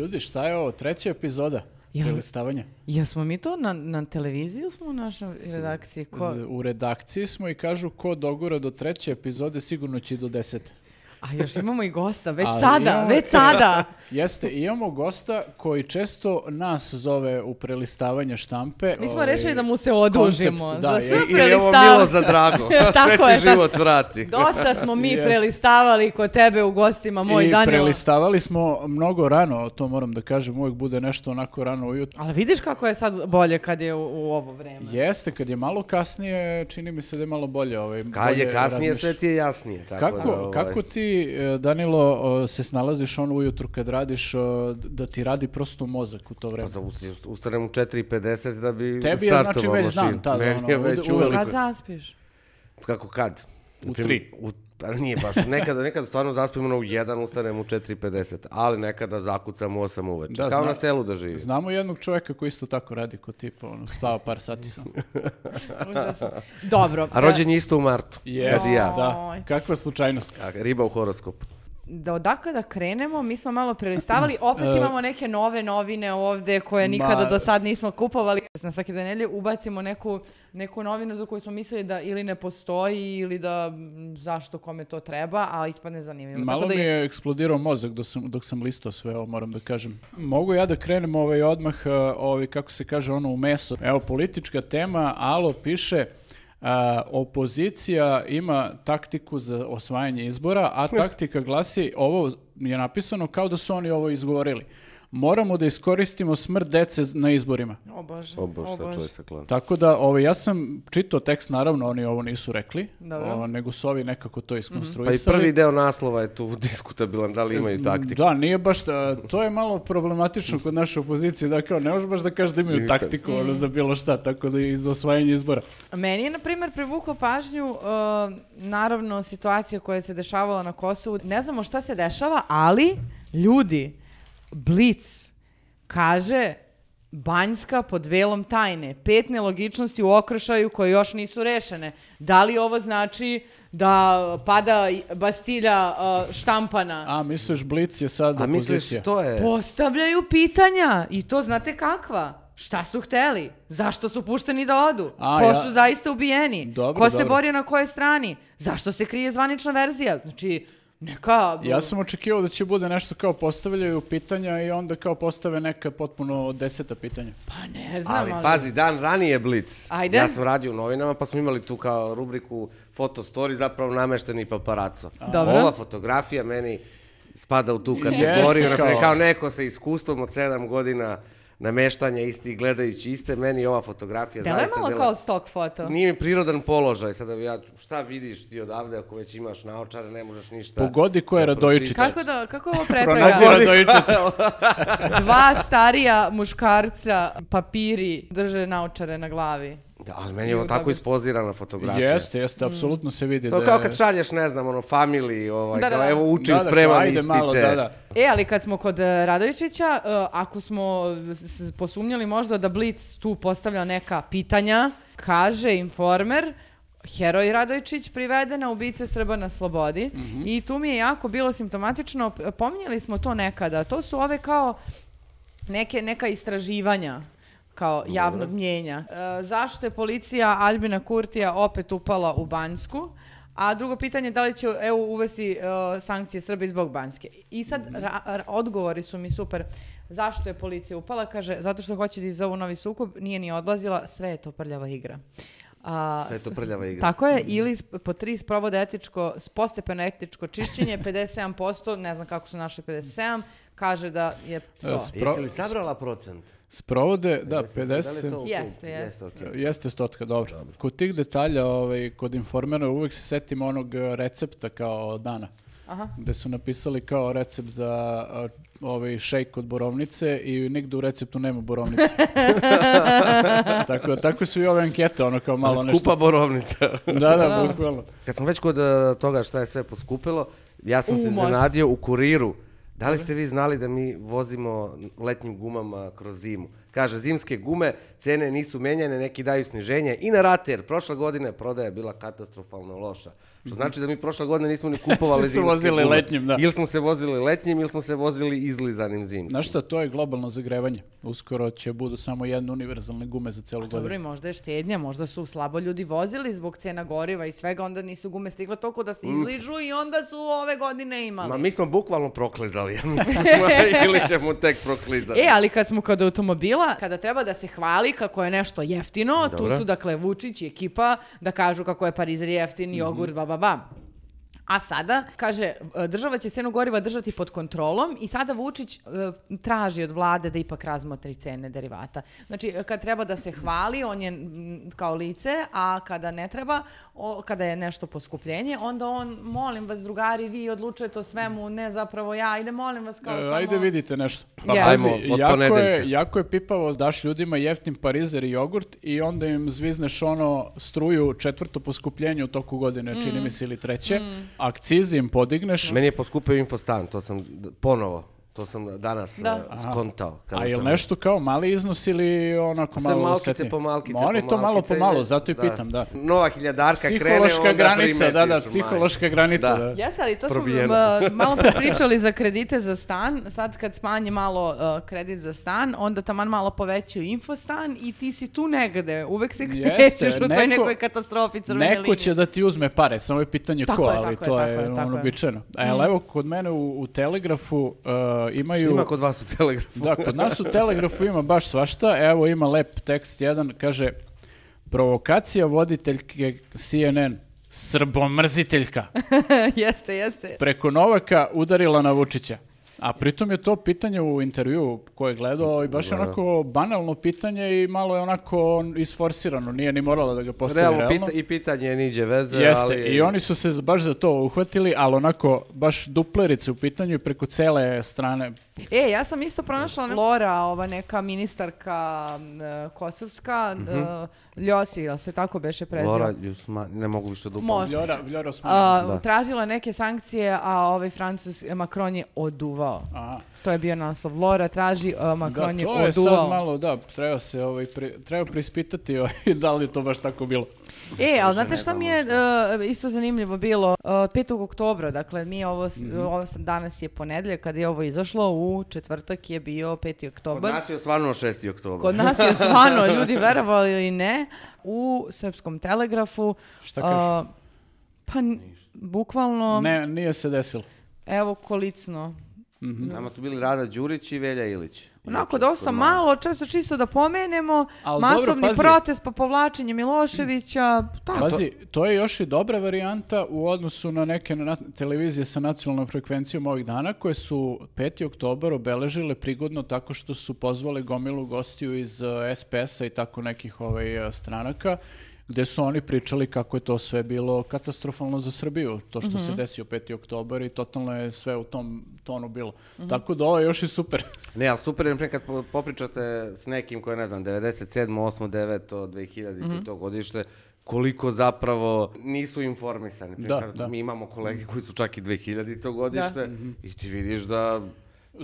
Ljudi, šta je ovo? Treća epizoda Jel- prelistavanja. Jesmo mi to na, na televiziji smo u našoj redakciji? Ko? U redakciji smo i kažu ko dogura do treće epizode sigurno će i do desete. A još imamo i gosta, već Ali sada, imamo- već sada. Jeste, imamo gosta koji često nas zove u prelistavanje štampe. Mi smo ovaj, rešili da mu se odužimo koncept, da, za je- sve i- I je ovo prelistav- milo za drago. Tako Sve je, ti tako. život vrati. Dosta smo mi Jeste. prelistavali kod tebe u gostima, moj I Danilo. prelistavali smo mnogo rano, to moram da kažem, uvijek bude nešto onako rano ujutro. Ali vidiš kako je sad bolje kad je u, u ovo vreme. Jeste, kad je malo kasnije, čini mi se da je malo bolje. Ovaj, Kad je bolje kasnije, razmišljaš. sve ti je jasnije. Tako Kako, da, ovaj, kako ti, e, Danilo, o, se snalaziš ono ujutru kad radiš, o, da ti radi prosto mozak u to Pa vreme? za ust- ustanem u 4.50 da bi Tebi je, startovao znači, već mašinu. dan tada, Meni ono, je već uveliko. Kad zaspiš? Kako kad? U Na primjer, tri. U, pa nije baš, nekada, nekada stvarno zaspim ono u 1, ustanem u 4.50, ali nekada zakucam u 8 uveče. Da, Kao zna- na selu da živim. Znamo jednog čovjeka koji isto tako radi kod tipa, ono, spava par sati sam. Užasno. Dobro. A rođen je isto u martu. Yes, Kad i ja. da. Kakva slučajnost. Riba u horoskopu. Da odakle da krenemo, mi smo malo prelistavali, opet imamo neke nove novine ovde koje nikada Ma- do sad nismo kupovali. Na svake dve nedelje ubacimo neku, neku novinu za koju smo mislili da ili ne postoji ili da zašto kome to treba, a ispadne zanimljivo. Malo Tako da mi je eksplodirao mozak dok sam, dok sam listao sve ovo, moram da kažem. Mogu ja da krenem ovaj odmah, uh, ovaj, kako se kaže, ono u meso. Evo, politička tema, Alo piše, a, opozicija ima taktiku za osvajanje izbora, a taktika glasi, ovo je napisano kao da su oni ovo izgovorili. Moramo da iskoristimo smrt dece na izborima. O Bože, O bož, o šta Bože. čovjek se kloni. Tako da, ovaj, ja sam čitao tekst, naravno, oni ovo nisu rekli, o, nego su ovi nekako to Pa i iskonstruisali. prvi deo naslova je tu diskutabilan, da li imaju taktiku. Da, nije baš, to je malo problematično kod naše opozicije, da kao ne možeš baš da kažeš da imaju taktiku ono, za bilo šta, tako da i za osvajanje izbora. Meni je, na primjer, privuklo pažnju, uh, naravno, situacija koja se dešavala na Kosovu. Ne znamo šta se dešava, ali ljudi, Blic, kaže Banjska pod velom tajne. Pet nelogičnosti u okršaju koje još nisu rešene. Da li ovo znači da pada Bastilja uh, štampana? A, misliš, Blic je sad A misliš, opozicija? to je... Postavljaju pitanja i to znate kakva. Šta su hteli? Zašto su pušteni da odu? A, Ko ja- su zaista ubijeni? Dobro, Ko se dobro. borio na kojoj strani? Zašto se krije zvanična verzija? Znači, neka... Ja sam očekivao da će bude nešto kao postavljaju pitanja i onda kao postave neka potpuno deseta pitanja. Pa ne znam, Ali ali... pazi, dan ranije Blitz. Ajde. Ja sam radio u novinama, pa smo imali tu kao rubriku foto story, zapravo namešteni paparaco. Dobro. Ova fotografija meni spada u tu kategoriju, Jeste, kao- kao neko sa iskustvom od 7 godina nameštanja isti, gledajući iste, meni ova fotografija je zaista malo dela- kao stock foto. Nije mi prirodan položaj, sada ja, šta vidiš ti odavde ako već imaš naočare, ne možeš ništa. Pogodi ko je da Radojičić. Kako da, kako ovo Pronađi pretraga? Radojičić. Dva starija muškarca, papiri, drže naočare na glavi. Da, ali meni je ovo Ju, tako ispozirana fotografija. Jeste, jeste, apsolutno se vidi To je da kao je- kad šalješ, ne znam, ono, family, ovaj, Da, da, kao, da. evo učim, Da, da, spremam ajde ispite. malo, da, da. E, ali kad smo kod e, Radovičića, e, ako smo posumnjali možda da Blitz tu postavlja neka pitanja, kaže informer, heroj Radovičić priveden na ubice Srba na slobodi i tu mi je jako bilo simptomatično, pominjali smo to nekada, to su ove kao neke, neka istraživanja kao javnog mnjenja. E, zašto je policija Albina Kurtija opet upala u Banjsku? A drugo pitanje, da li će EU uvesti e, sankcije Srbiji zbog Banjske? I sad ra- ra- odgovori su mi super. Zašto je policija upala? Kaže, zato što hoće da izovu novi sukob, nije ni odlazila, sve je to prljava igra. A, Sve to prljava igra. Tako je, ili sp- po tri sprovode etičko, postepeno etičko čišćenje, 57%, ne znam kako su našli 57%, kaže da je to. E, s- Pro- Jesi li sabrala procent? Sprovode, da, Jesi- da li je 50... to u Jeste, jeste. okej. Jeste stotka, dobro. Kod tih detalja, ovaj, kod informera uvek se setim onog eh, recepta kao dana. Aha. Gde su napisali kao recept za ovaj šejk od borovnice i nigde u receptu nema borovnice. tako, tako su i ove ankete, ono kao malo nešto. Skupa borovnica. Da, da, Da. bukvalno. Kad smo već kod e, toga šta je sve poskupilo, ja sam U, se zanadio u kuriru. Da li ste vi znali da mi vozimo letnjim gumama kroz zimu? Kaže, zimske gume, cene nisu menjane, neki daju sniženje i na rate, jer prošle godine prodaja je bila katastrofalno loša. Što znači da mi prošle godine nismo ni kupovali Svi su zimske vozili letnjim, da. Ili smo se vozili letnjim, ili smo se vozili izlizanim zimskim. Znaš šta, to je globalno zagrevanje. Uskoro će budu samo jedne univerzalne gume za celu Dobro, i godinu. možda je štednja, možda su slabo ljudi vozili zbog cena goriva i svega, onda nisu gume stigle toliko da se izližu i onda su ove godine imali. Ma mi smo bukvalno proklizali, ja mislim, ili ćemo tek proklizati. E, ali kad smo kod automobila, kada treba da se hvali kako je nešto jeftino, Dobro. tu su dakle Vučić i ekipa da kažu kako je Parizer jeftin, jogurt, ba, babá. A sada, kaže, e, država će cenu goriva držati pod kontrolom i sada Vučić e, traži od vlade da ipak razmotri cene derivata. Znači, e, kad treba da se hvali, on je kao lice, a kada ne treba, o, kada je nešto poskupljenje, onda on, molim vas, drugari, vi odlučujete o svemu, ne zapravo ja, ajde, molim vas, kao E, samo... Ajde vidite nešto. Pa Ja. ajmo, Pazi, od jako, je, ponedeljka. jako je pipavo, daš ljudima jeftin parizer i jogurt i onda im zvizneš ono struju četvrto poskupljenje u toku godine, Mm. čini mi se ili treće. Akcizi im podigneš. Meni je poskupio infostan, to sam ponovo, to sam danas Da. uh, skontao. kada A je sam- nešto kao mali iznos ili onako malo malkice osetnije? po malkice Ma oni po to malo po malo, zato i pitam, da. Nova hiljadarka krene, Psihološka onda granica, da, da, psihološka granica, Da. da. Ali to smo Probijeno. uh, malo pričali za kredite za stan. Sad kad smanje malo uh, kredit za stan, onda taman malo povećaju infostan i ti si tu negde. Uvek se krećeš u toj neko- nekoj katastrofi crvene Neko linije. će da ti uzme pare, samo je pitanje Tako ko, je, ali tako to je, je, tako je, tako ono je. običajno. A jel, evo, kod mene u, u Telegrafu uh, Šta imaju... ima kod vas u telegrafu? Da, kod nas u Telegrafu ima baš svašta. Evo ima lep tekst jedan, kaže provokacija voditeljke CNN, srbomrziteljka, jeste, jeste. preko Novaka udarila na Vučića. A pritom je to pitanje u intervju koje je gledao i baš je onako banalno pitanje i malo je onako isforsirano, nije ni moralo da ga postavi Realno, realno. pita, i pitanje niđe veze, Jeste, ali... i oni su se baš za to uhvatili, ali onako baš duplerice u pitanju i preko cele strane. E, ja sam isto pronašla ne- Lora, ova neka ministarka e, kosovska, e, Ljosi, jel se tako beše preziva? Lora Ljusma, ne mogu više da upam. Može. Vljora, Vljora Osmani. A, Da. Tražila neke sankcije, a ovaj Francus Macron je oduvao. Aha. To je bio naslov. Lora traži, a Macron Da, je to je sad malo, da, treba se ovaj, pri- treba prispitati ovaj, da li je to baš tako bilo. E, ali znate ne šta mi je e, isto zanimljivo bilo? Uh, 5. oktobra, dakle, mi ovo, Mhm. ovo sad danas je ponedeljak, kad je ovo izašlo, u četvrtak je bio 5. Kod oktobar. nas je osvanuo 6. oktobar. Kod nas je osvano, ljudi verovali ili ne, u Srpskom telegrafu. Šta kažeš? a, pa, n- bukvalno, Ne, nije se desilo. evo kolicno. Nama su bili Rada Đurić i Velja Ilić. Onako Inače, dosta malo, često čisto da pomenemo, Al dobro, masovni pazi. protest pa povlačenje Miloševića, tako. Pazi, to je još i dobra varijanta u odnosu na neke na, televizije sa nacionalnom frekvencijom ovih dana koje su 5. oktobar obeležile prigodno tako što su pozvali gomilu gostiju iz eh, SPS-a i tako nekih ovaj, eh, stranaka gde su oni pričali kako je to sve bilo katastrofalno za Srbiju, to što Mhm. se desio 5. oktobar i totalno je sve u tom tonu bilo. Mhm. Tako da ovo je još i super. Ne, ali super je kad po- popričate s nekim koji je, ne znam, 97, 8, 9, 2000 Mhm. i to godište, koliko zapravo nisu informisani. Da, Sad da. Mi imamo kolege koji su čak i 2000 to godište Mhm. i ti vidiš da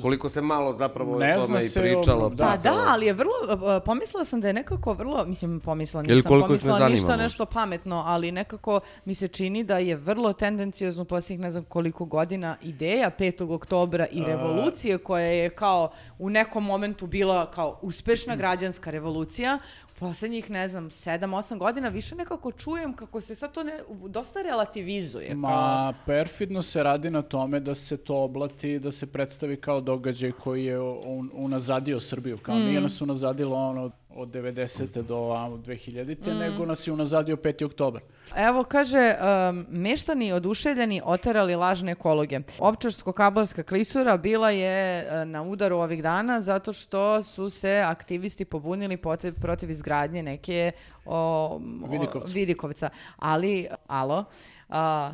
koliko se malo zapravo Ne o tome i pričalo. o- da. Pa da, ali je vrlo, uh, pomislila sam da je nekako vrlo, mislim pomislila, nisam pomislila ništa nešto pametno, ali nekako mi se čini da je vrlo tendencijozno posljednjih ne znam koliko godina ideja 5. oktobra i revolucije koja je kao u nekom momentu bila kao uspešna građanska revolucija, u posljednjih ne znam 7-8 godina više nekako čujem kako se sad to ne, dosta relativizuje. kao- Ma, perfidno se radi na tome da se to oblati, da se predstavi kao događaj koji je un, unazadio Srbiju. Kao Mm. nije nas unazadilo ono od 90. do a, 2000. Mm. nego nas je unazadio 5. oktobar. Evo, kaže, um, meštani oduševljeni oterali lažne ekologe. Ovčarsko-kablarska klisura bila je e, na udaru ovih dana zato što su se aktivisti pobunili protiv, protiv izgradnje neke o, o- Vidikovca. Vidikovca. Ali, alo, a,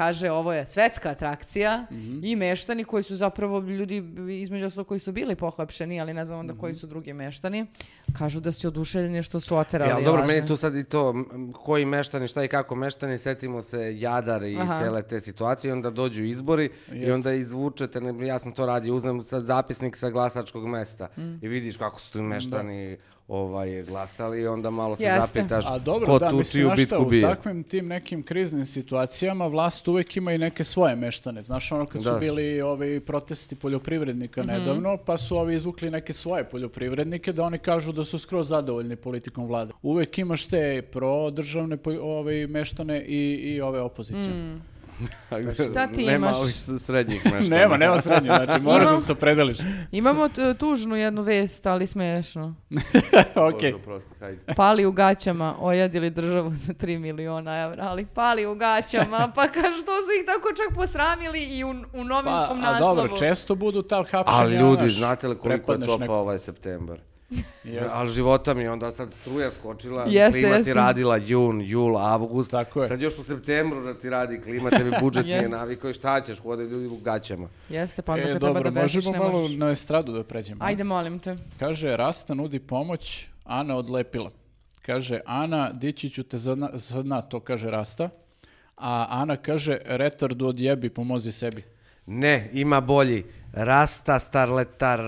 kaže ovo je svetska atrakcija Mhm. i meštani koji su zapravo ljudi između ostalog koji su bili pohapšeni, ali ne znam onda Mhm. koji su drugi meštani, kažu da su oduševljeni što su oterali. Ja, ali dobro, lažne. meni tu sad i to, koji meštani, šta i kako meštani, setimo se Jadar i Aha. cele te situacije, i onda dođu izbori i Jeste. onda izvučete, ne, ja sam to radio, uzmem sad zapisnik sa glasačkog mesta Mm. i vidiš kako su tu meštani ovaj, glasali i onda malo se Jeste. zapitaš A dobro, ko da, tu mislim, čiju znaš šta, bitku u bije. takvim tim nekim kriznim situacijama vlast uvek ima i neke svoje meštane. Znaš, ono kad su Da. bili ovi protesti poljoprivrednika Mhm. nedavno, pa su ovi izvukli neke svoje poljoprivrednike da oni kažu da su skroz zadovoljni politikom vlade. Uvek imaš te pro-državne ove meštane i, i ove opozicije. Mm. Šta ti Nema imaš? ovih srednjih meštana. Nema, nema srednje, znači moraš Imam- da se opredeliš. Imamo tužnu jednu vest, ali smešno. ok. Bože, oprosti, hajde. Pali u gaćama, ojadili državu za 3 miliona evra, ali pali u gaćama, pa kažu to su ih tako čak posramili i u, u Pa, novinskom a naslovu. dobro, često budu ta hapšenja. Ali ljudi, znate li koliko je topa neko- ovaj septembar? Jeste. Ali života mi je onda sad struja skočila, Jeste, klima ti jeste. radila jun, jul, avgust. Tako je. Sad još u septembru da ti radi klima, tebi budžet nije Je. navikao i šta ćeš, hode ljudi u gaćama. Jeste, pa onda E, kad dobro, treba da bežiš, možemo malo možeš. na estradu da pređemo. Ajde, molim te. Kaže, Rasta nudi pomoć, Ana odlepila. Kaže, Ana, dići ću te za dna, za dna, to kaže Rasta. A Ana kaže, retardu odjebi, pomozi sebi. Ne, ima bolji. Rasta, starletar,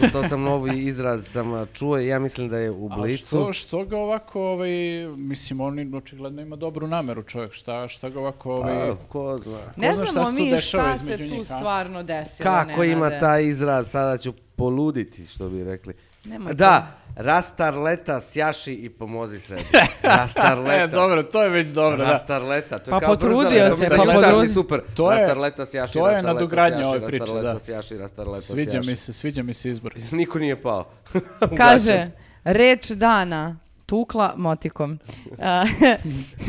to, to sam novi izraz sam čuo i ja mislim da je u A blicu. što, što ga ovako, ovaj, mislim, on očigledno ima dobru nameru čovjek, šta, šta ga ovako, ovaj, A, ko zna. Ne zna šta znamo tu mi šta se tu njih, a? stvarno desilo, Kako ima taj izraz, sada ću poluditi, što bi rekli. Nemoj Da, rastarleta, sjaši i pomozi sebi. Rastarleta. E, dobro, to je već dobro, da. Rastarleta, to je Pa kao potrudio se, pa gitarni potrudi- super. To je- rastarleta, sjaši, to je nadogradnja ove priče, rastarleta, da. sjaši, rastarleta, Sviđa sjaši. mi se, sviđa mi se izbor. Niko nije pao. Kaže, reč dana, tukla motikom.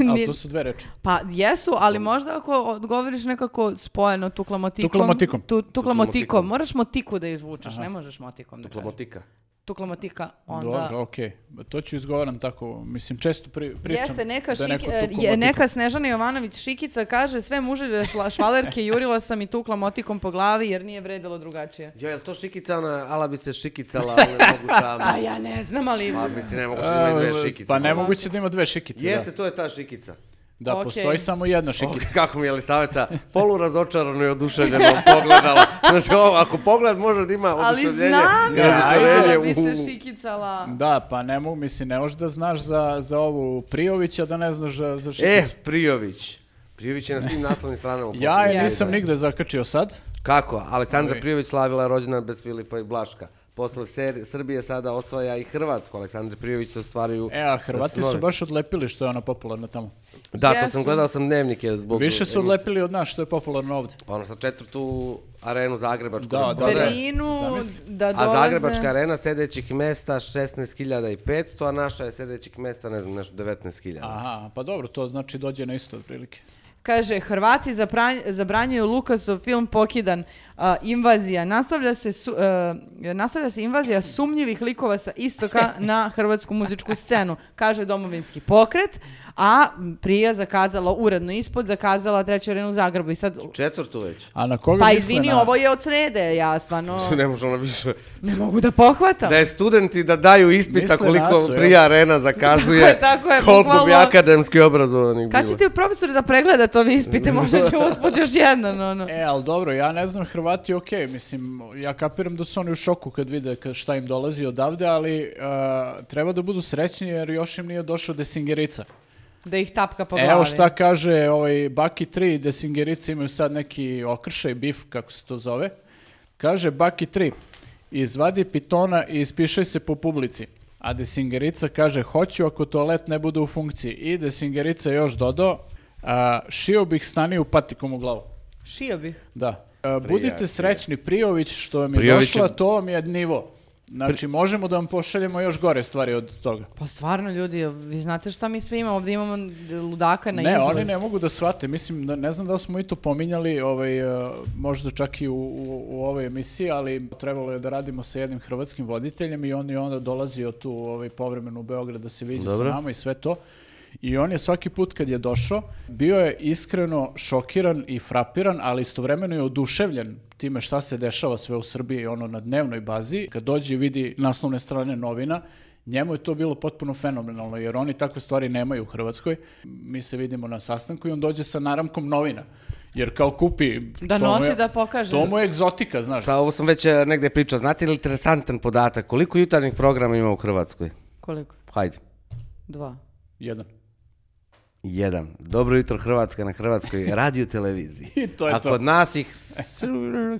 Ali to su dve reči. Pa jesu, ali možda ako odgovoriš nekako spojeno tukla motikom. Tukla motikom. Tu, tukla Tukla motikom. motikom. Moraš motiku da izvučeš, Aha. ne možeš motikom da kažeš. Klamotika. Tukla motika, onda... Dobro, okej. To ću izgovaram tako, mislim, često pri, pričam. Jeste, neka, da je neko šik- e, je- neka Snežana Jovanović Šikica kaže sve muževe šla- švalerke jurila sam i tukla motikom po glavi jer nije vredilo drugačije. Jo, je li to šikica ona, ala bi se šikicala, ali ne mogu sama. A ja ne znam, ali... Pa, mislim, ne mogu što ima dve šikice. Pa nemoguće da ima dve šikice, Jeste, da. to je ta šikica. Da, Okej. postoji samo jedna šikica. kako mi je Elisaveta polu razočarano i oduševljeno pogledala. Znači, ovo, ako pogled može da ima Ali oduševljenje znam i ja da bi se šikicala. Da, pa ne mogu, mislim, ne možeš da znaš za, za ovu Prijovića, da ne znaš za, za šikicu. E, Prijović. Prijović je na svim naslovnim stranama. ja je nisam nigde zakačio sad. Kako? Aleksandra Ovi. Prijović slavila rođendan bez Filipa i Blaška. Posle ser- Srbije sada osvaja i Hrvatsku. Aleksandra Prijović se ostvaruju... E, a Hrvati su baš odlepili što je ona popularna tamo. Da, to Jesu. sam gledao sam dnevnike zbog... Više su emisije. odlepili od nas što je popularno ovde. Pa ono sa četvrtu arenu Zagrebačku. Da, da, da. Berlinu, da A dolaze... Zagrebačka arena sedećih mesta 16.500, a naša je sedećih mesta, ne znam, nešto 19.000. Aha, pa dobro, to znači dođe na isto otprilike. Kaže, Hrvati zabranjuju Lukasov film Pokidan, a, invazija. Nastavlja se, su- e, nastavlja se invazija sumnjivih likova sa istoka na hrvatsku muzičku scenu, kaže domovinski pokret, a prije zakazala uredno ispod, zakazala treću arenu u Zagrebu. I sad, Četvrtu već. A na koga pa izvini, na... ovo je od srede, ja stvarno Ne može ono više. ne mogu da pohvatam. Da je studenti da daju ispita Misle koliko nacu, jel? prija arena zakazuje, Tako je, tako je, koliko bi bukvalno. akademski obrazovanih Kad ćete profesori da pregleda to vi ispite, možda će usput još jedan, ono. E, ali dobro, ja ne znam, Hrvati okej, mislim, ja kapiram da su oni u šoku kad vide šta im dolazi odavde, ali a, treba da budu srećni jer još im nije došao Desingerica. Da ih tapka po glavi. Evo šta kaže ovaj Baki 3 i Desingerica imaju sad neki okršaj, bif, kako se to zove. Kaže Baki 3, izvadi pitona i ispišaj se po publici. A Desingerica kaže, hoću ako toalet ne bude u funkciji. I Desingerica još dodao, a, šio bih staniju patikom u glavu. Šio bih. Da. A, budite srećni, Prijović što vam je Prijović došla, to vam je nivo. Znači, možemo da vam pošaljemo još gore stvari od toga. Pa stvarno ljudi, vi znate šta mi sve imamo, ovdje imamo ludaka na ne, izlaz. oni ne mogu da shvate. Mislim, da, ne znam da smo i to pominjali, ovaj, uh, možda čak i u, u, u ovoj emisiji, ali trebalo je da radimo sa jednim hrvatskim voditeljem i on je onda dolazio tu ovaj, povremeno u Beograd da se Dobro. sa nama i sve to. I on je svaki put kad je došao, bio je iskreno šokiran i frapiran, ali istovremeno je oduševljen time šta se dešava sve u Srbiji ono na dnevnoj bazi. Kad dođe i vidi naslovne strane novina, njemu je to bilo potpuno fenomenalno, jer oni takve stvari nemaju u Hrvatskoj. Mi se vidimo na sastanku i on dođe sa naramkom novina. Jer kao kupi... Da nosi je- da pokaže. To mu je egzotika, znaš. Sa ovo sam već e, negde pričao. Znate li interesantan podatak? Koliko jutarnjih programa ima u Hrvatskoj? Koliko? Hajde. Dva. Jedan. Jedan. Dobro jutro Hrvatska na Hrvatskoj radio televiziji. I to je A to. kod nas ih,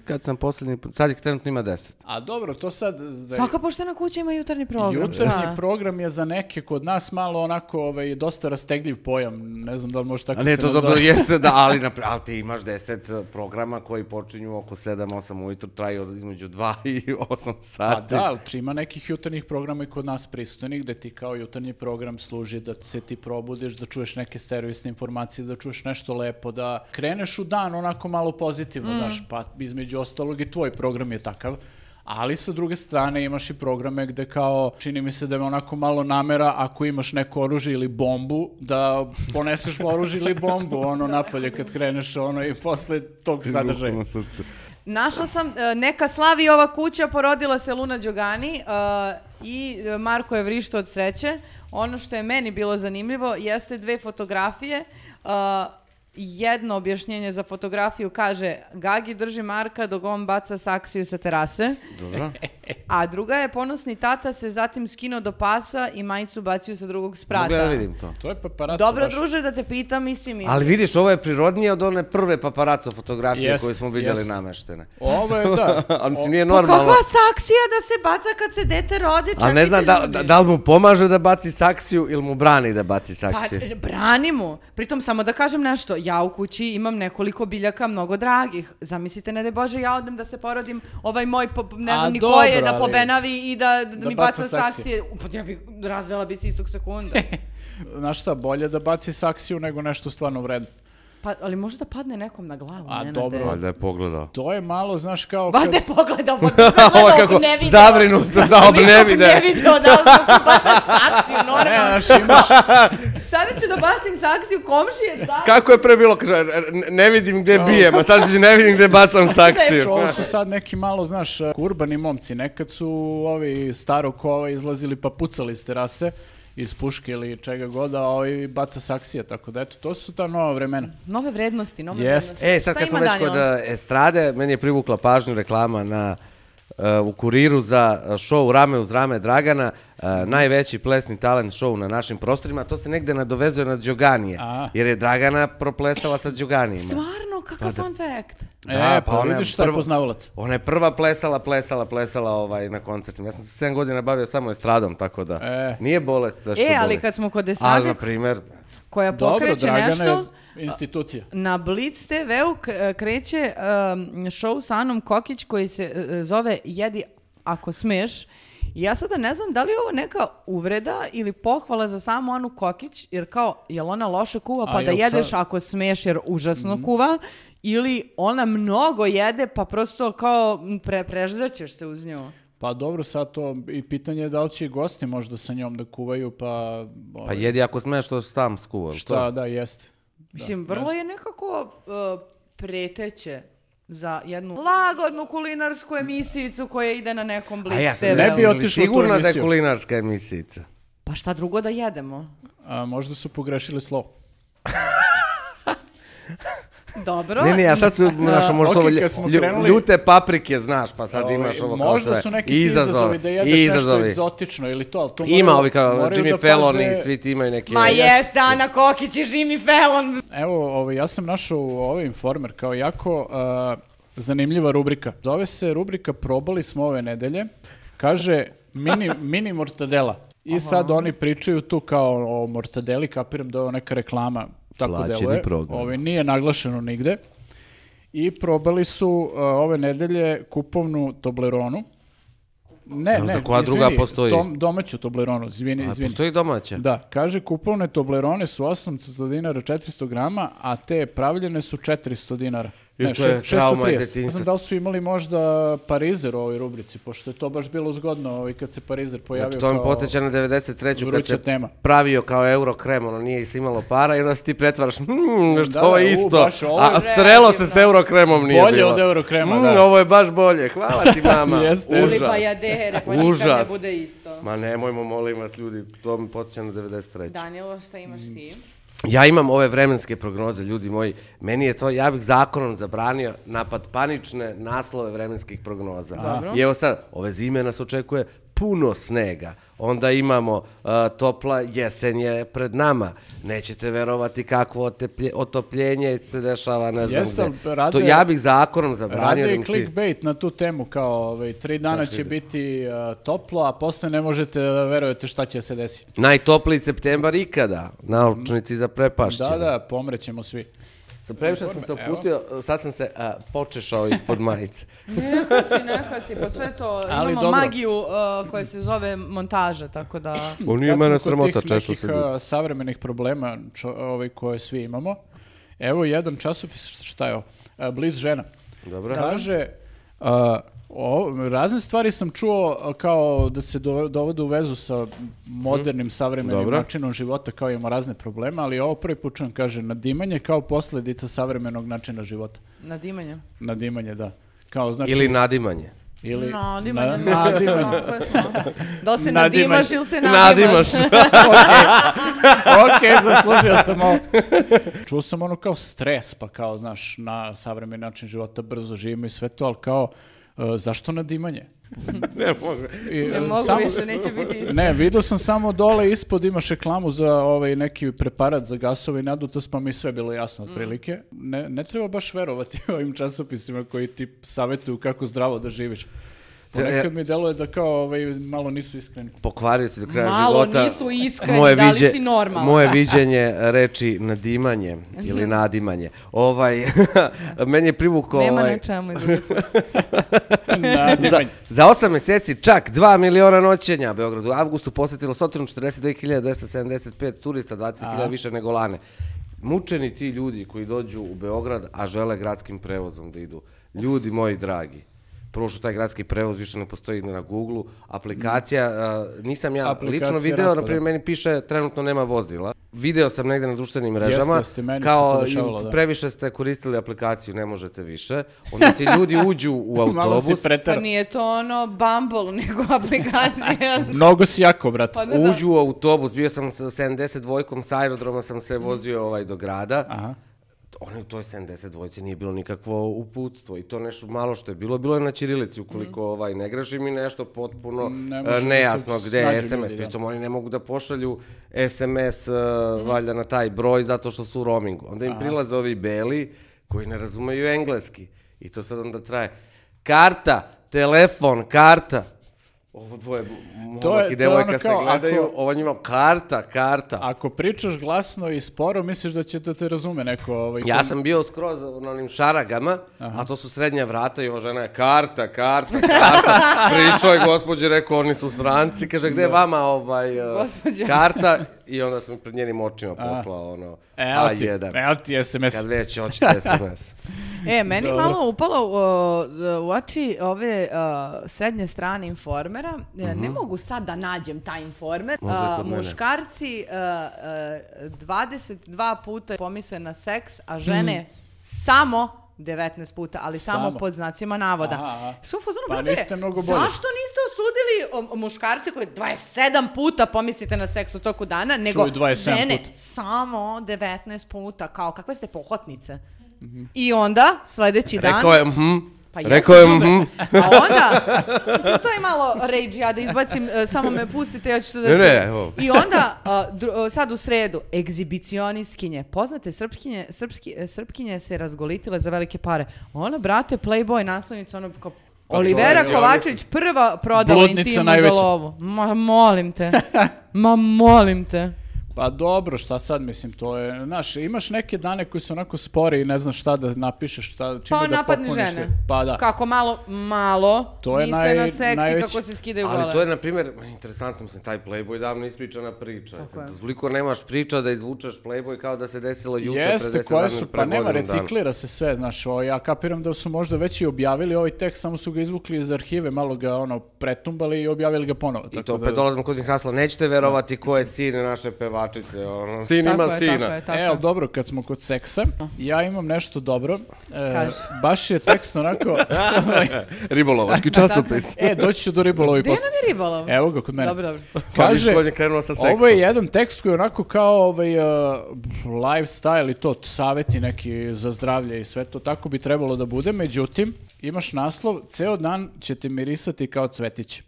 kad sam posljednji, sad ih trenutno ima deset. A dobro, to sad... Da Svaka poštena kuća ima jutarnji program. Jutarnji šta? program je za neke kod nas malo onako ovaj, dosta rastegljiv pojam. Ne znam da li može tako A ne, se to dobro jeste da, ali, napr- ali ti imaš deset e, programa koji počinju oko 7-8 ujutru, traju od između 2 i 8 Pa sati. da, ali ima nekih jutarnjih programa i kod nas pristojnih gde ti kao jutarnji program služi da se ti probudiš, da čuješ neke servisne informacije, da čuješ nešto lepo, da kreneš u dan onako malo pozitivno, Mm. znaš, pa između ostalog i tvoj program je takav. Ali sa druge strane imaš i programe gde kao, čini mi se da je onako malo namera ako imaš neko oružje ili bombu, da poneseš oružje ili bombu ono napolje kad kreneš ono i posle tog sadržaja. Našla sam, e, neka slavi ova kuća, porodila se Luna Đogani e, i Marko je vrišto od sreće. Ono što je meni bilo zanimljivo jeste dve fotografije. E, jedno objašnjenje za fotografiju kaže Gagi drži Marka dok on baca saksiju sa terase, Dobro. a druga je ponosni tata se zatim skinuo do pasa i majicu bacio sa drugog sprata. Mogu ja da vidim to. To je paparaco Dobro, baš. druže, da te pitam, mislim... i- Ali vidiš, ovo je prirodnije od one prve paparaco fotografije Jest, koje smo vidjeli jest. nameštene. Ovo je, da. Ali mislim, nije Pa normalno. kakva saksija da se baca kad se dete rodi, Ali ne znam da, da, da li mu pomaže da baci saksiju ili mu brani da baci Pa, saksiju. brani mu. Pritom, samo da kažem nešto, ja u kući imam nekoliko biljaka mnogo dragih. Zamislite, ne da Bože, ja odem da se porodim, ovaj moj, po, ne A, znam ni dobro, ko je, da pobenavi i da, da, Da mi baca saksije. saksije. Pa ja bih razvela bi se istog sekunda. Znaš šta, bolje da baci saksiju nego nešto stvarno vredno. Pa, ali može da padne nekom na glavu, A, Nenade. dobro. Valjda je pogledao. To je malo, znaš, kao Valjda kad... je pogledao, pa Ovo gledao, kako ne video. zabrinuto da ob ne vide. ne video da saksiju, Ne, normalno. Sada ću da bacim saksiju komšije, da. Kako je pre bilo, kaže, ne- vidim gde bijem, a sad ne vidim gde bacam saksiju. ovo su sad neki malo, znaš, urbani momci. Nekad su ovi staro kova izlazili pa pucali s terase iz puške ili čega god, a ovi baca saksije, tako da eto, to su ta nova vremena. Nove vrednosti, nove Jest. vrednosti. E, sad kad smo već kod uh, estrade, meni je privukla pažnju reklama na u kuriru za show Rame uz rame Dragana, uh, najveći plesni talent show na našim prostorima, to se negde nadovezuje na Đoganije, jer je Dragana proplesala sa Đoganijima. Stvarno, kakav fun fact. e, pa, ona je vidiš šta je poznavalac. Ona je prva plesala, plesala, plesala ovaj, na koncertima. Ja sam se 7 godina bavio samo estradom, tako da E. nije bolest sve što E, ali boli. kad smo kod Ali, estrade na primjer, koja Dobro, pokreće Dragana nešto, je institucija. na Blitz TV-u k- kreće um, show sa Anom Kokić koji se e, zove Jedi ako smeš. Ja sada ne znam da li je ovo neka uvreda ili pohvala za samu Anu Kokić, jer kao, jel ona loše kuva pa A da jedeš sad- ako smeš jer užasno kuva, ili ona mnogo jede pa prosto kao pre, preždaćeš se uz nju. Pa dobro, sad to i pitanje je da li će gosti možda sa njom da kuvaju, pa... pa ovaj, jedi ako smeš što sam skuvao. Šta, da, jeste. Mislim, vrlo je nekako uh, preteće za jednu lagodnu kulinarsku emisijicu koja ide na nekom Blitz A ja sam. Ne bi otišao sigurno da je kulinarska emisijica. Pa šta drugo da jedemo? A, možda su pogrešili slovo. Dobro. Ne, ne, a sad su, znaš, možda su ok, ovo krenuli- ljute paprike, znaš, pa sad imaš ovo kao Možda sve. su neki izazovi, da jedeš nešto izazovi. egzotično ili to, ali to Ima ovi kao Jimmy da Fallon paze- i svi ti imaju neke... Ma jeste, Ana Kokić i Jimmy Fallon. Evo, ovaj, ja sam našao u ovaj informer kao jako a, zanimljiva rubrika. Zove se rubrika Probali smo ove nedelje. Kaže mini, mini mortadela. I sad oni pričaju tu kao o mortadeli, kapiram da je ovo neka reklama, tako Plaćeni deluje. program. Ovaj, nije naglašeno nigde. I probali su a, ove nedelje kupovnu Tobleronu. Ne, Dobro, ne, koja druga izvini, postoji? dom- domaću Tobleronu, izvini, A izvini. postoji domaća? Da, kaže kupovne Toblerone su 800 dinara 400 grama, a te pravljene su 400 dinara. I Ne, to je trauma iz 630. Ne detinjstva. znam da li su imali možda Parizer u ovoj rubrici, pošto je to baš bilo zgodno ovaj, kad se Parizer pojavio Znači, to mi podsjeća na 93. kad se tema. pravio kao eurokrem, ono nije se imalo para i onda se ti pretvaraš, hmm, što Da, ovo da, je u, isto. baš ovo je A srelo se s kreativno. eurokremom nije Bolje bilo. od Eurokrema, Mm, da. Ovo je baš bolje, hvala ti mama. Jeste. Ili Užas. pa jadere, pa nikad ne bude isto. Ma nemojmo, molim vas ljudi, to mi podsjeća na 93. Danilo, šta imaš ti? Ja imam ove vremenske prognoze, ljudi moji. Meni je to, ja bih zakonom zabranio napad panične naslove vremenskih prognoza. Dobro. I evo sad, ove zime nas očekuje puno snega. Onda imamo uh, topla jesen je pred nama. Nećete verovati kakvo oteplje, otopljenje se dešava, ne znam Jeste, gde. rade- to ja bih zakonom zabranio Rade da i clickbait na tu temu, kao ovaj, tri dana će biti uh, toplo, a posle ne možete da verujete šta će se desiti. Najtopliji septembar ikada. Naučnici za prepašćene. Da, da, pomrećemo svi. Sa previše sam se Evo. opustio, sad sam se a, počešao ispod majice. Neka si, neka si, po sve to Ali imamo dobro. magiju uh, koja se zove montaža, tako da... On nije mene sramota, nekih, se ljudi. uh, savremenih problema čo, ovaj, koje svi imamo, evo jedan časopis, šta je ovo? Uh, Bliz žena. Dobro. Kaže, uh, o, razne stvari sam čuo kao da se do, dovode u vezu sa modernim, savremenim Dobro. načinom života, kao imamo razne probleme, ali ovo prvi put čujem, kaže, nadimanje kao posljedica savremenog načina života. Nadimanje. Nadimanje, da. Kao, znači, Ili nadimanje. ili Nadimanje. na- nadimanje. Koje smo? Da li se Nadimanje. nadimaš ili se Nadimaš. nadimaš? ok, zaslužio sam ovo. Čuo sam ono kao stres, pa kao, znaš, na savremeni način života brzo živimo i sve to, ali kao, uh, zašto nadimanje? ne mogu. I, Ne uh, mogu samo- više, neće biti isto. Ne, vidio sam samo dole ispod imaš reklamu za ovaj neki preparat za gasove i nadutost, pa mi sve bilo jasno otprilike. Ne, ne treba baš verovati ovim časopisima koji ti savjetuju kako zdravo da živiš. Ponekad mi deluje da kao ovaj, malo nisu iskreni. Pokvario si do kraja Malo života. nisu iskreni, da li si normalan? Moje viđenje reči nadimanje ili nadimanje. Ovaj, meni je privukao... Nema ovaj, na čemu. drugi put. Nadimanje. Za osam mjeseci čak 2 miliona noćenja Beogradu. U avgustu posjetilo 142.275 turista, 20.000 više nego lane. Mučeni ti ljudi koji dođu u Beograd, a žele gradskim prevozom da idu. Ljudi moji dragi. Prvo što taj gradski prevoz više ne postoji na Google. Aplikacija, a, nisam ja Aplikacija lično video, raspada. na primjer meni piše trenutno nema vozila. Video sam negde na društvenim mrežama. jeste, meni se kao to dešavalo, da. previše ste koristili aplikaciju, ne možete više. Onda ti ljudi uđu u Malo si autobus. Pa nije to ono Bumble, nego aplikacija. Mnogo si jako, brate. Pa da, da. Uđu u autobus, bio sam sa 72-kom sa aerodroma, sam se vozio ovaj do grada. Aha. Ono u toj 72 nije bilo nikakvo uputstvo i to nešto malo što je bilo, bilo je na ćirilici ukoliko ovaj ne grešim i nešto potpuno Ne da se nejasno gde je SMS, ljudi, da. pritom oni ne mogu da pošalju SMS e, valjda na taj broj zato što su u roamingu. Onda im prilaze ovi beli koji ne razumeju engleski i to sad onda traje karta, telefon, karta. Ovo dvoje momak i devojka se gledaju, ako- ovo njima karta, karta. Ako pričaš glasno i sporo, misliš da će da te razume neko ovaj, Ja ko- sam bio skroz na onim šaragama, a to su srednja vrata i ova žena je karta, karta, karta. Prišao je gospođe, rekao, oni su stranci, kaže, gde je vama ovaj, uh, karta? I onda sam pred njenim očima poslao ono, Evo ti, A1. evo ti SMS. Kad već hoćete SMS. E, meni Dobro. malo upalo uh, u oči ove uh, srednje strane informera. E, Ne mogu sad da nađem taj informer. Mhm. Uh, muškarci uh, uh, 22 puta pomisle na seks, a žene samo 19 puta, ali samo, Samo. pod znacima navoda. Aha, aha. Su Pa brate, zašto niste osudili o, o muškarce koji 27 puta pomislite na seks u toku dana, nego Čuj, 27 žene puta. samo 19 puta, kao kakve ste pohotnice. I onda, sledeći dan... Rekao je, mhm. Pa Rekao je, mhm. A onda, mislim, to je malo rage, ja da izbacim, e, samo me pustite, ja ću to da... Ne, ne, evo. I onda, a, dru- a, sad u sredu, egzibicionistkinje. Poznate srpkinje, srpski, e, srpkinje se razgolitile za velike pare. Ona, brate, Playboy naslovnica, ono kao... Olivera to je- Kovačević prva prodala Bludnica intimu za najveća. lovu. Ma, molim te. Ma, molim te. Pa dobro, šta sad, mislim, to je, znaš, imaš neke dane koji su onako spori i ne znaš šta da napišeš, šta, čime Pa da popuniš žene. sve. Pa da. Kako malo, malo, To je naj- na seksi najveći- kako se skidaju gole. Ali to je, na primjer, interesantno, mislim, taj Playboy davno ispričana priča. Tako je. Toliko nemaš priča da izvučeš Playboy kao da se desilo juče, pre Jeste, 10 koje dana, su, pre pa nema, dana. reciklira se sve, znaš, o, ja kapiram da su možda već i objavili ovaj tekst, samo su ga izvukli iz arhive, malo ga, ono, pretumbali i objavili ga ponovo. I tako to da- opet dolazimo kod njih rasla. Nećete verovati ko je sin naše pevačice. Ono. Sin Tako ima je, sina. Tako je, tako E, ali dobro, kad smo kod seksa, ja imam nešto dobro. E, Kaži. baš je tekst onako... Ribolovački časopis. e, doći ću do ribolovi Gde posle. nam je ribolov? Evo ga kod mene. Dobro, dobro. Kaže, Kaže, je krenuo sa seksom. ovo je jedan tekst koji je onako kao ovaj, uh, lifestyle i to, saveti neki za zdravlje i sve to, tako bi trebalo da bude. Međutim, imaš naslov, ceo dan ćete mirisati kao cvetić.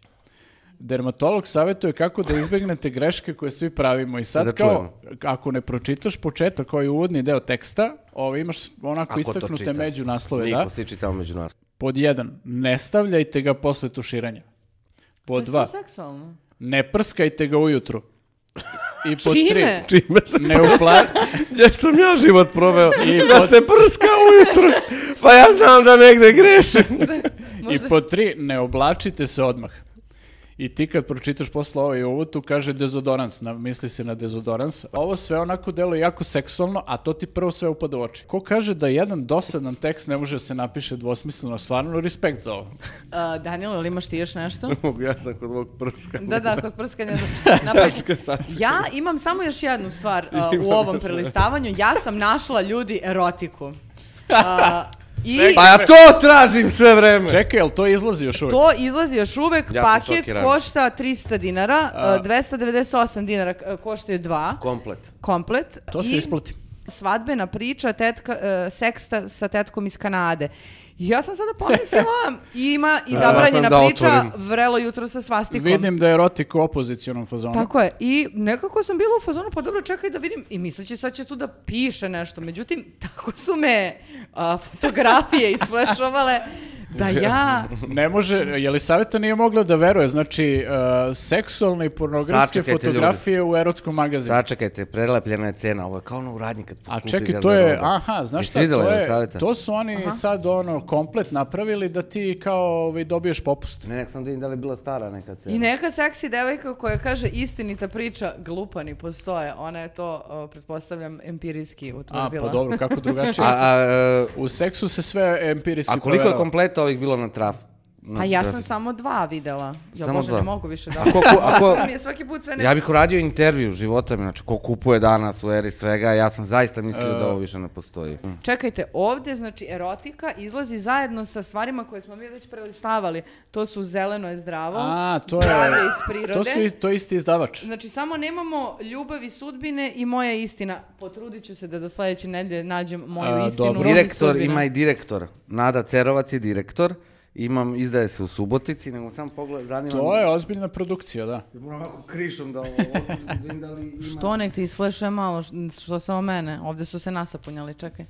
Dermatolog savjetuje kako da izbegnete greške koje svi pravimo i sad Da kao, ako ne pročitaš početak koji je uvodni deo teksta, ovo imaš onako Ako istaknute među naslove, Niko, da. svi čitamo među nas. Pod jedan, ne stavljajte ga posle tuširanja. Pod dva, seksualno. ne prskajte ga ujutru. I pod tri, Čime? Čime se... ne upla... Gdje sam ja život proveo? I da pod- se prska ujutru. Pa ja znam da negde grešim. I pod tri, ne oblačite se odmah. I ti kad pročitaš posle ovaj uvod, tu kaže dezodorans, na, misli se na dezodorans. Ovo sve onako deluje jako seksualno, a to ti prvo sve upada u oči. Ko kaže da jedan dosadan tekst ne može da se napiše dvosmisleno, stvarno respekt za ovo. Uh, Daniel, ili imaš ti još nešto? Mogu ja sam kod mog prska. Da, da, kod prskanja. Ja imam samo još jednu stvar uh, u ovom prelistavanju. Ja sam našla ljudi erotiku. Uh, I Pa ja to tražim sve vreme. Čekaj, jel to izlazi još uvijek? to izlazi još uvek. Ja Paket šokiran. košta 300 dinara, A. uh, 298 dinara uh, koštaju dva, Komplet. komplet. To se I isplati. Svadbena priča, tetka, uh, seksta sa tetkom iz Kanade. Ja sam sada pomislila, ima i zabranjena da priča, otvorim. vrelo jutro sa svastikom. Vidim da je erotik u opozicionom fazonu. Tako je. I nekako sam bila u fazonu, pa dobro, čekaj da vidim. I misleći sad će tu da piše nešto. Međutim, tako su me a, fotografije isflešovale da ja... Ne može, je li savjeta nije mogla da veruje, znači uh, seksualne i pornografske Sačekajte, fotografije u erotskom magazinu. Sačekajte, prelepljena je cena. Ovo je kao ono u radnji kad A poskupi čekaj, to je, aha, znaš šta, to, je to su oni sad ono komplet napravili da ti kao ovaj, dobiješ popust. Ne, nek sam da vidim da li je bila stara neka cena. I neka seksi devojka koja kaže istinita priča, glupani postoje. Ona je to, o, pretpostavljam, empirijski A, utvrdila. pa dobro, kako drugačije. A, a, e, U seksu se sve empirijski a koliko je proverava. Ovih bilo na traf? Pa ja sam samo dva videla. Ja Samo bože, dva? ne mogu više da... Ako- ako- Ako... mi je svaki put sve ne... Ja bih uradio intervju života mi, znači ko kupuje danas u eri svega, ja sam zaista mislio da ovo više ne postoji. Mm. Čekajte, ovdje, znači, erotika izlazi zajedno sa stvarima koje smo mi već prelistavali. To su zeleno je zdravo, A, to je, iz prirode. to, su, to isti izdavač. Znači, samo nemamo ljubavi sudbine i moja istina. Potrudit ću se da do sledeće nedelje nađem moju A, istinu. dobro. Direktor ima i direktor. Nada Cerovac je direktor. Imam, izdaje se u Subotici, nego sam pogled, zanima To je ozbiljna produkcija, da. Moram ovako krišom da ovo, da da li ima... Što nek ti isflešuje malo, što samo mene. Ovdje su se nasapunjali, čekaj.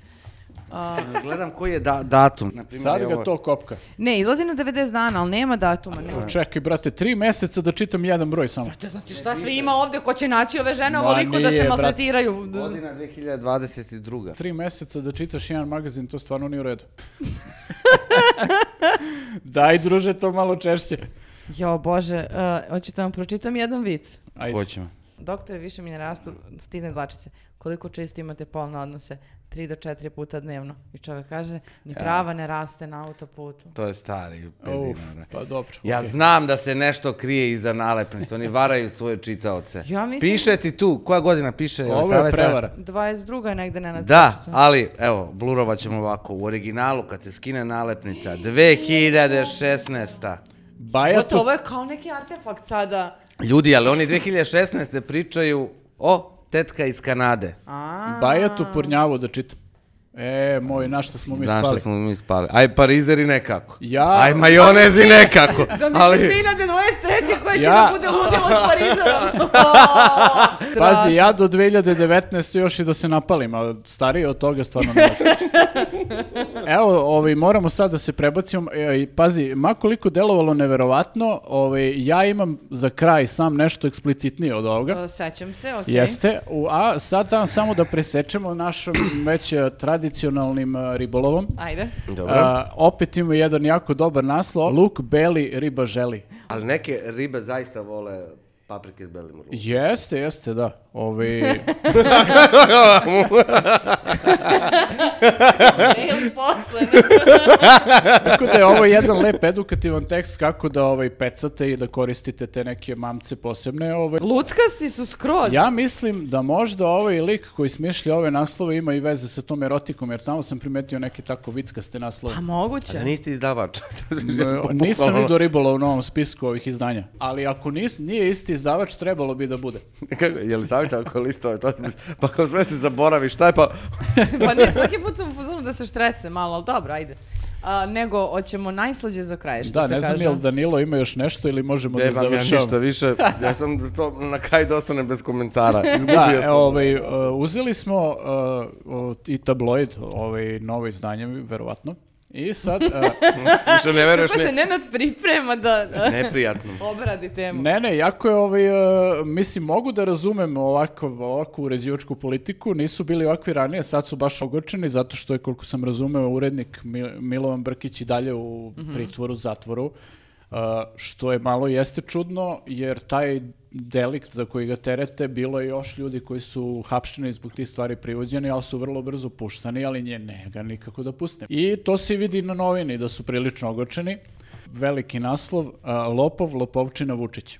A, Gledam koji je da, datum. Na primjer, Sad ga to kopka. ne, izlazi na 90 dana, ali nema datuma. Nema. Čekaj, brate, tri meseca da čitam jedan broj samo. Te znači šta sve ima ovdje ko će naći ove žene ovoliko da se brate. maltretiraju? Godina 2022. Tri meseca da čitaš jedan magazin, to stvarno nije u redu. Daj, druže, to malo češće. Jo, bože, uh, hoćete vam pročitam jedan vic. Ajde. Hoćemo. Doktore, više mi ne rastu stidne dlačice. Koliko često imate polne odnose? Tri do četiri puta dnevno. I čovjek kaže, ni trava ne raste na autoputu. To je stari Uf, pedinara. pa dobro. Ja okej. znam da se nešto krije iza nalepnice. Oni varaju svoje čitaoce. Ja mislim- Piše ti tu, koja godina piše? Ovo je Saveta? prevara. 22. je negde ne Da, ali evo, blurovat ćemo ovako. U originalu kad se skine nalepnica, 2016. Bajatu, Gotovo je kao neki artefakt sada. Ljudi, ali oni 2016. pričaju o tetka iz Kanade. A, Bajatu Purnjavu da čitam. E, moj, na šta smo mi Znaš šta spali. smo mi spali? Aj parizeri nekako. Ja- Aj majonezi nekako. Zamisli ali... 2023. koja će Ja- da bude ludilo s Parizorom. Pazi, ja do 2019. još i da se napalim, a starije od toga stvarno ne. Evo, ovaj, moramo sad da se prebacimo. E, i pazi, makoliko delovalo neverovatno, ovaj, ja imam za kraj sam nešto eksplicitnije od ovoga. Sećam se, okej. Jeste, u, a sad tam samo da presečemo našom već eh, tradicionalnim eh, ribolovom. Ajde. Dobro. A, opet ima jedan jako dobar naslov, luk beli, riba želi. Ali neke ribe zaista vole paprike s belim rukom. Jeste, jeste, da. Ovi, Mail posle. tako da je ovo jedan lep edukativan tekst kako da ovaj, pecate i da koristite te neke mamce posebne. Ovaj. Luckasti su skroz. Ja mislim da možda ovaj lik koji smišlja ove naslove ima i veze sa tom erotikom, jer tamo sam primetio neke tako vickaste naslove. Pa moguće. Da niste izdavač. Nisam vidio ribola u novom spisku ovih izdanja, ali ako nis, nije isti izdavač, trebalo bi da bude. Kako, je li savjeta ako listove časopis? Pa kao sve se zaboravi, šta je pa... pa ne, svaki put sam u da se štrece malo, ali dobro, ajde. A, nego, hoćemo najslađe za kraj, što Da, se ne znam kaže. jel Danilo ima još nešto ili možemo da Nemam ja ništa više, ja sam da to na kraju da ostane bez komentara. Izgubio Da, sam. e, ovaj, uh, uzeli smo uh, uh, i tabloid, ovaj, novo izdanje, verovatno. I sad, uh, Više ne veruješ Kako se ne... Nenad priprema da da Neprijatno. obradi temu. ne, ne, jako je, ovaj, uh, mislim, mogu da razumem ovako, ovakvu uređivačku politiku, nisu bili ovakvi ranije, sad su baš ogorčeni, zato što je, koliko sam razumeo, urednik Mi- Milovan Brkić i dalje u pritvoru, zatvoru, uh, što je malo jeste čudno, jer taj delikt za koji ga terete, bilo je još ljudi koji su hapšteni zbog tih stvari privođeni, ali su vrlo brzo puštani, ali nje ne ga nikako da pustim. I to se vidi na novini, da su prilično ogorčeni. Veliki naslov, a, Lopov, Lopovčina Vučić.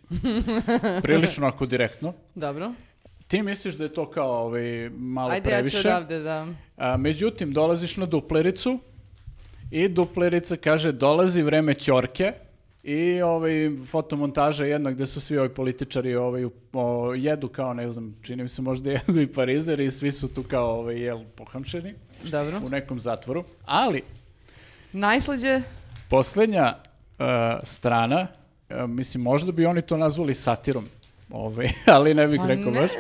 Prilično ako direktno. Dobro. Ti misliš da je to kao ovaj, malo Ajde, ja ću previše? odavde da... A, međutim, dolaziš na duplericu i duplerica kaže dolazi vreme ćorke i ovaj, fotomontaža jedna gde su svi ovi političari ovaj, o, jedu kao, ne znam, čini mi se možda jedu i parizer i svi su tu kao ovaj, jel, pohamšeni Dobro. u nekom zatvoru. Ali, Najslađe, Poslednja uh, strana, uh, mislim, možda bi oni to nazvali satirom, ovaj, ali ne bih pa rekao ne, baš.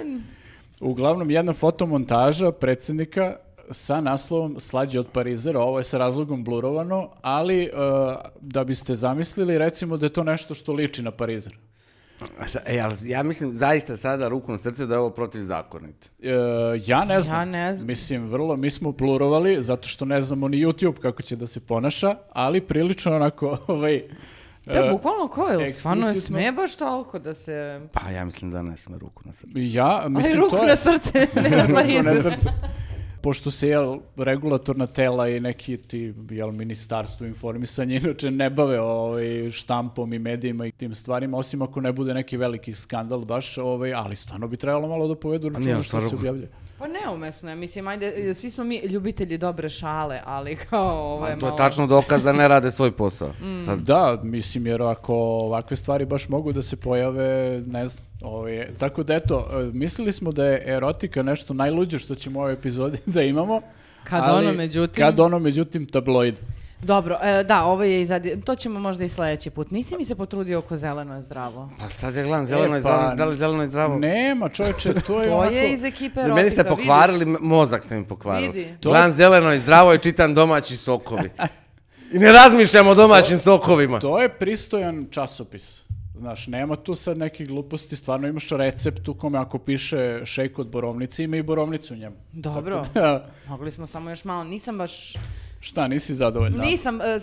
Uglavnom, jedna fotomontaža predsjednika sa naslovom Slađe od Parizera, ovo je sa razlogom blurovano, ali uh, da biste zamislili, recimo da je to nešto što liči na Parizer. E, ali ja mislim zaista sada ruku na srce da je ovo protivzakonito. E, ja ne znam. Ja ne znam. Mislim, vrlo, mi smo plurovali, zato što ne znamo ni YouTube kako će da se ponaša, ali prilično onako, ovaj... to je e, bukvalno ko je, stvarno je sme baš toliko da se... Pa ja mislim da ne sme ruku na srce. Ja, mislim, ruku to je... na srce, ne na Ruku na parizer. srce. Pošto se jel, regulatorna tela i neki ti, jel, ministarstvo informisanja inače ne bave ovaj, štampom i medijima i tim stvarima, osim ako ne bude neki veliki skandal baš, ovaj, ali stvarno bi trebalo malo da povedu računa što se objavlja. Pa neumesno je, mislim, ajde, svi smo mi ljubitelji dobre šale, ali kao ovo je To malo... je tačno dokaz da ne rade svoj posao. Sad, Da, mislim, jer ako ovakve stvari baš mogu da se pojave, ne znam. Ovaj, tako da eto, e, mislili smo da je erotika nešto najluđe što ćemo u ovoj epizodi da imamo. Kad ali ono, međutim- Kad ono, međutim, tabloid. Dobro, e, da, ovo je i zadi... To ćemo možda i sledeći put. Nisi mi se potrudio oko zeleno je zdravo. pa sad ja gledam zeleno E, i pa, zdravo, da li zeleno i zdravo? Nema, čovječe, to je To onako... je iz ekipe Da, erotika, Meni ste pokvarili, m- mozak ste mi pokvarili. Vidi. To- Gledam zeleno i zdravo i čitam domaći sokovi. I ne razmišljam o domaćim sokovima. To je pristojan časopis. Znaš, nema tu sad nekih gluposti, stvarno imaš recept u kome ako piše šejk od borovnice, ima i borovnicu u njemu. Dobro. Da, Mogli smo samo još malo, nisam baš... šta, nisi zadovoljna? Nisam, e, e,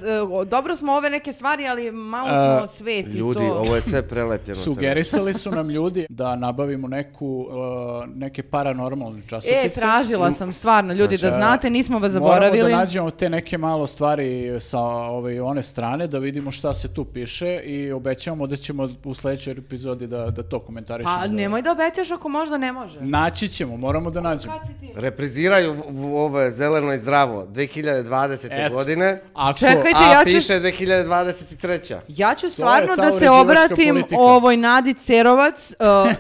dobro smo ove neke stvari, ali malo A, smo sveti i Ljudi, to. ovo je sve prelepljeno. Sugerisali su nam ljudi da nabavimo neku, uh, neke paranormalne časopise. E, tražila sam stvarno, ljudi, da Znači, znate, nismo vas Moramo zaboravili. da nađemo te neke malo stvari sa ove, one strane, da vidimo šta se tu piše i obećavamo da ćemo u sledećoj epizodi da, da to komentarišemo. Pa da- nemoj da obećaš ako možda ne može. Naći ćemo, moramo da nađemo. Kad si ti? Repriziraju je zeleno i zdravo 2020. Eto. godine, Ako, Čekajte, a ja ću- piše 2023. Ja ću stvarno da se obratim politika. ovoj Nadi Cerovac, uh, uh,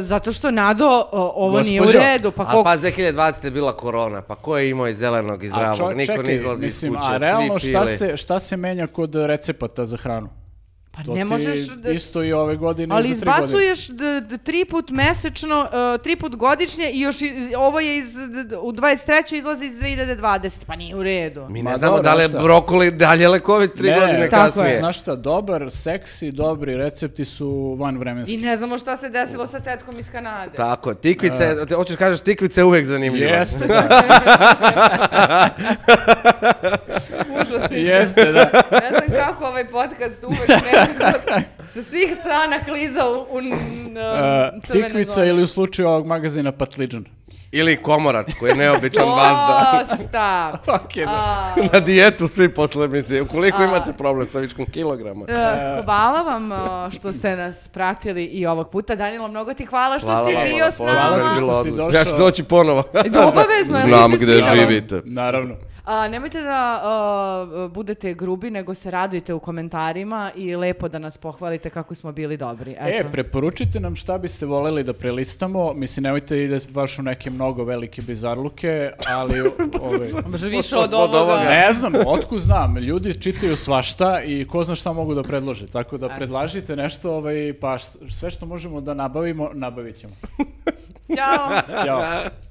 zato što Nado, uh, ovo nije u redu. Pa Pa, koliko... pa 2020. je bila korona, pa ko je imao i zelenog i A zdravog? čo- Niko čekaj, ne izlazi mislim, iz kuće, a realno svi šta se, šta se menja kod recepata za hranu? Pa to ne ti možeš da- isto i ove godine Ali i za tri godine. izbacuješ d, d, tri put mesečno, uh, tri put godišnje i još iz- ovo je iz, d- u 23. izlazi iz 2020. Pa nije u redu. Mi Ma ne znamo dobro, da li je brokoli dalje lekovit tri Ne, godine tako kasnije. je. Znaš šta, dobar, seksi, dobri recepti su vanvremenski. I ne znamo šta se desilo sa tetkom iz Kanade. Tako, tikvice, te- hoćeš kažeš tikvice je uvek zanimljiva. Jeste, Užasni ste. jeste, da. Ne znam kako ovaj podcast uvek nekako sa svih strana kliza u, u n- Uh, tikvica zone. ili u slučaju ovog magazina Patliđan. Ili komorač koji je neobičan vazda. Dosta! Ok, da. A, Na dijetu svi posle emisije. Ukoliko A. imate problem sa viškom kilograma. e, hvala vam što ste nas pratili i ovog puta. Danilo, mnogo ti hvala što Hvala si vam, bio s Hvala nama. bilo što si došao. Ja ću doći ponovo. Obavezno, jer Znam gde živite. Naravno. A, nemojte da uh, budete grubi, nego se radujte u komentarima i lepo da nas pohvalite kako smo bili dobri. Eto. E, preporučite nam šta biste voleli da prelistamo. Mislim, nemojte idete baš u neke mnogo velike bizarluke, ali... Ove, Može više Od- od od ovoga. ovoga. ne znam, otkud znam. Ljudi čitaju svašta i ko zna šta mogu da predlože. Tako da predlažite nešto, ovaj, pa sve što možemo da nabavimo, nabavit ćemo. Ćao! Ćao.